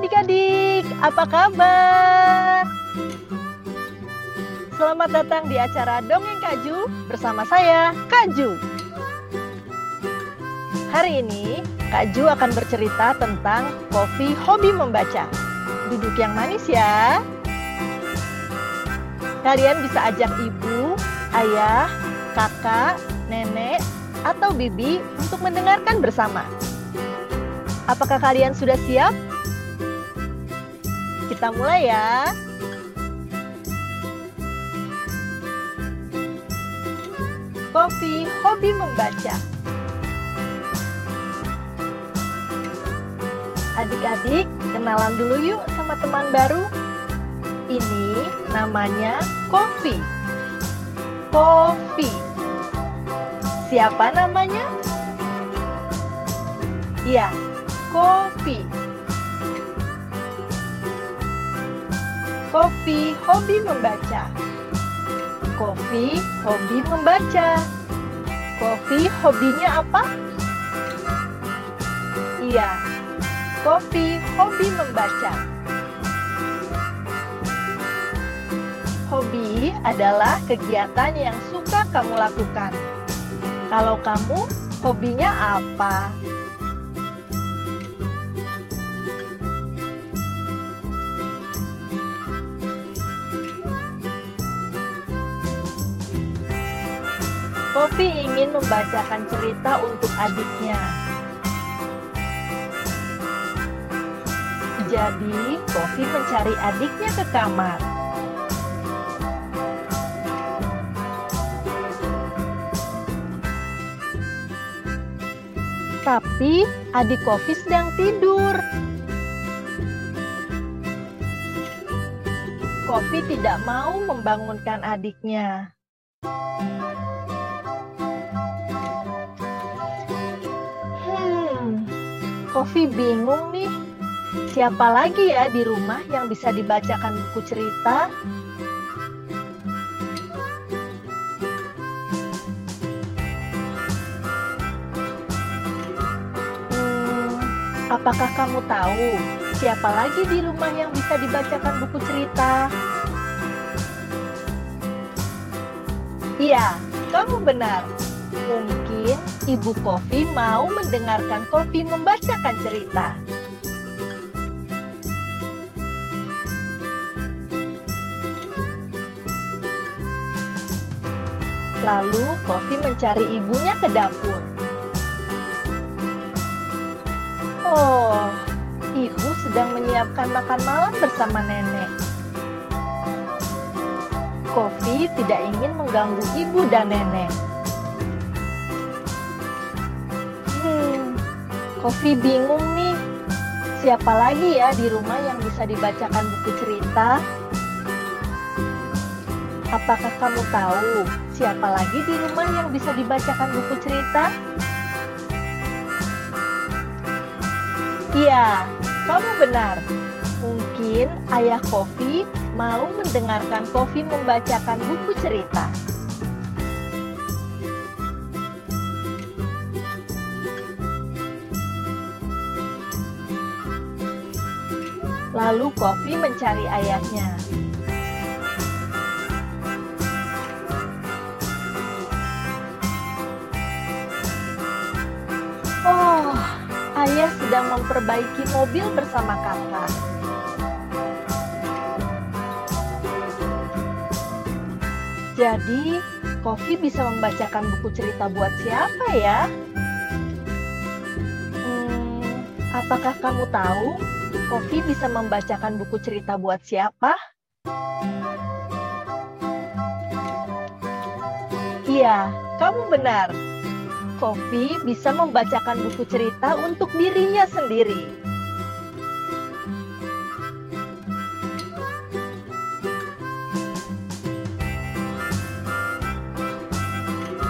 adik-adik, apa kabar? Selamat datang di acara Dongeng Kaju bersama saya, Kaju. Hari ini, Kaju akan bercerita tentang kopi hobi membaca. Duduk yang manis ya. Kalian bisa ajak ibu, ayah, kakak, nenek, atau bibi untuk mendengarkan bersama. Apakah kalian sudah siap? Kita mulai ya. Kopi hobi membaca. Adik-adik, kenalan dulu yuk sama teman baru. Ini namanya Kopi. Kopi. Siapa namanya? Iya, Kopi. Kopi hobi membaca. Kopi hobi membaca. Kopi hobinya apa? Iya, Kopi hobi membaca. Hobi adalah kegiatan yang suka kamu lakukan. Kalau kamu, hobinya apa? Kopi ingin membacakan cerita untuk adiknya. Jadi, Kofi mencari adiknya ke kamar. Tapi adik Kofi sedang tidur. Kofi tidak mau membangunkan adiknya. Kofi bingung nih. Siapa lagi ya di rumah yang bisa dibacakan buku cerita? Hmm, apakah kamu tahu siapa lagi di rumah yang bisa dibacakan buku cerita? Iya, kamu benar. Mungkin Ibu Kofi mau mendengarkan Kofi membacakan cerita. Lalu Kofi mencari ibunya ke dapur. Oh, ibu sedang menyiapkan makan malam bersama nenek. Kofi tidak ingin mengganggu ibu dan nenek. Kofi bingung nih. Siapa lagi ya di rumah yang bisa dibacakan buku cerita? Apakah kamu tahu siapa lagi di rumah yang bisa dibacakan buku cerita? Iya, kamu benar. Mungkin ayah Kofi mau mendengarkan Kofi membacakan buku cerita. Lalu Kofi mencari ayahnya. Oh, ayah sedang memperbaiki mobil bersama kakak. Jadi, Kofi bisa membacakan buku cerita buat siapa ya? Apakah kamu tahu Kofi bisa membacakan buku cerita buat siapa? Iya, kamu benar. Kofi bisa membacakan buku cerita untuk dirinya sendiri.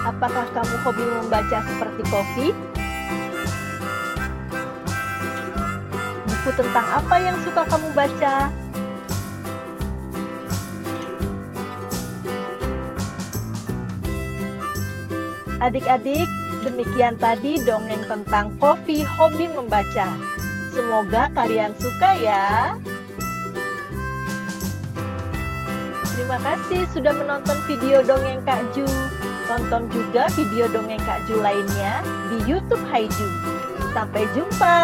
Apakah kamu hobi membaca seperti Kofi? Buku tentang apa yang suka kamu baca? Adik-adik, demikian tadi dongeng tentang Kofi hobi membaca. Semoga kalian suka ya. Terima kasih sudah menonton video dongeng Kak Ju. Tonton juga video dongeng Kak Ju lainnya di YouTube Haiju. Sampai jumpa.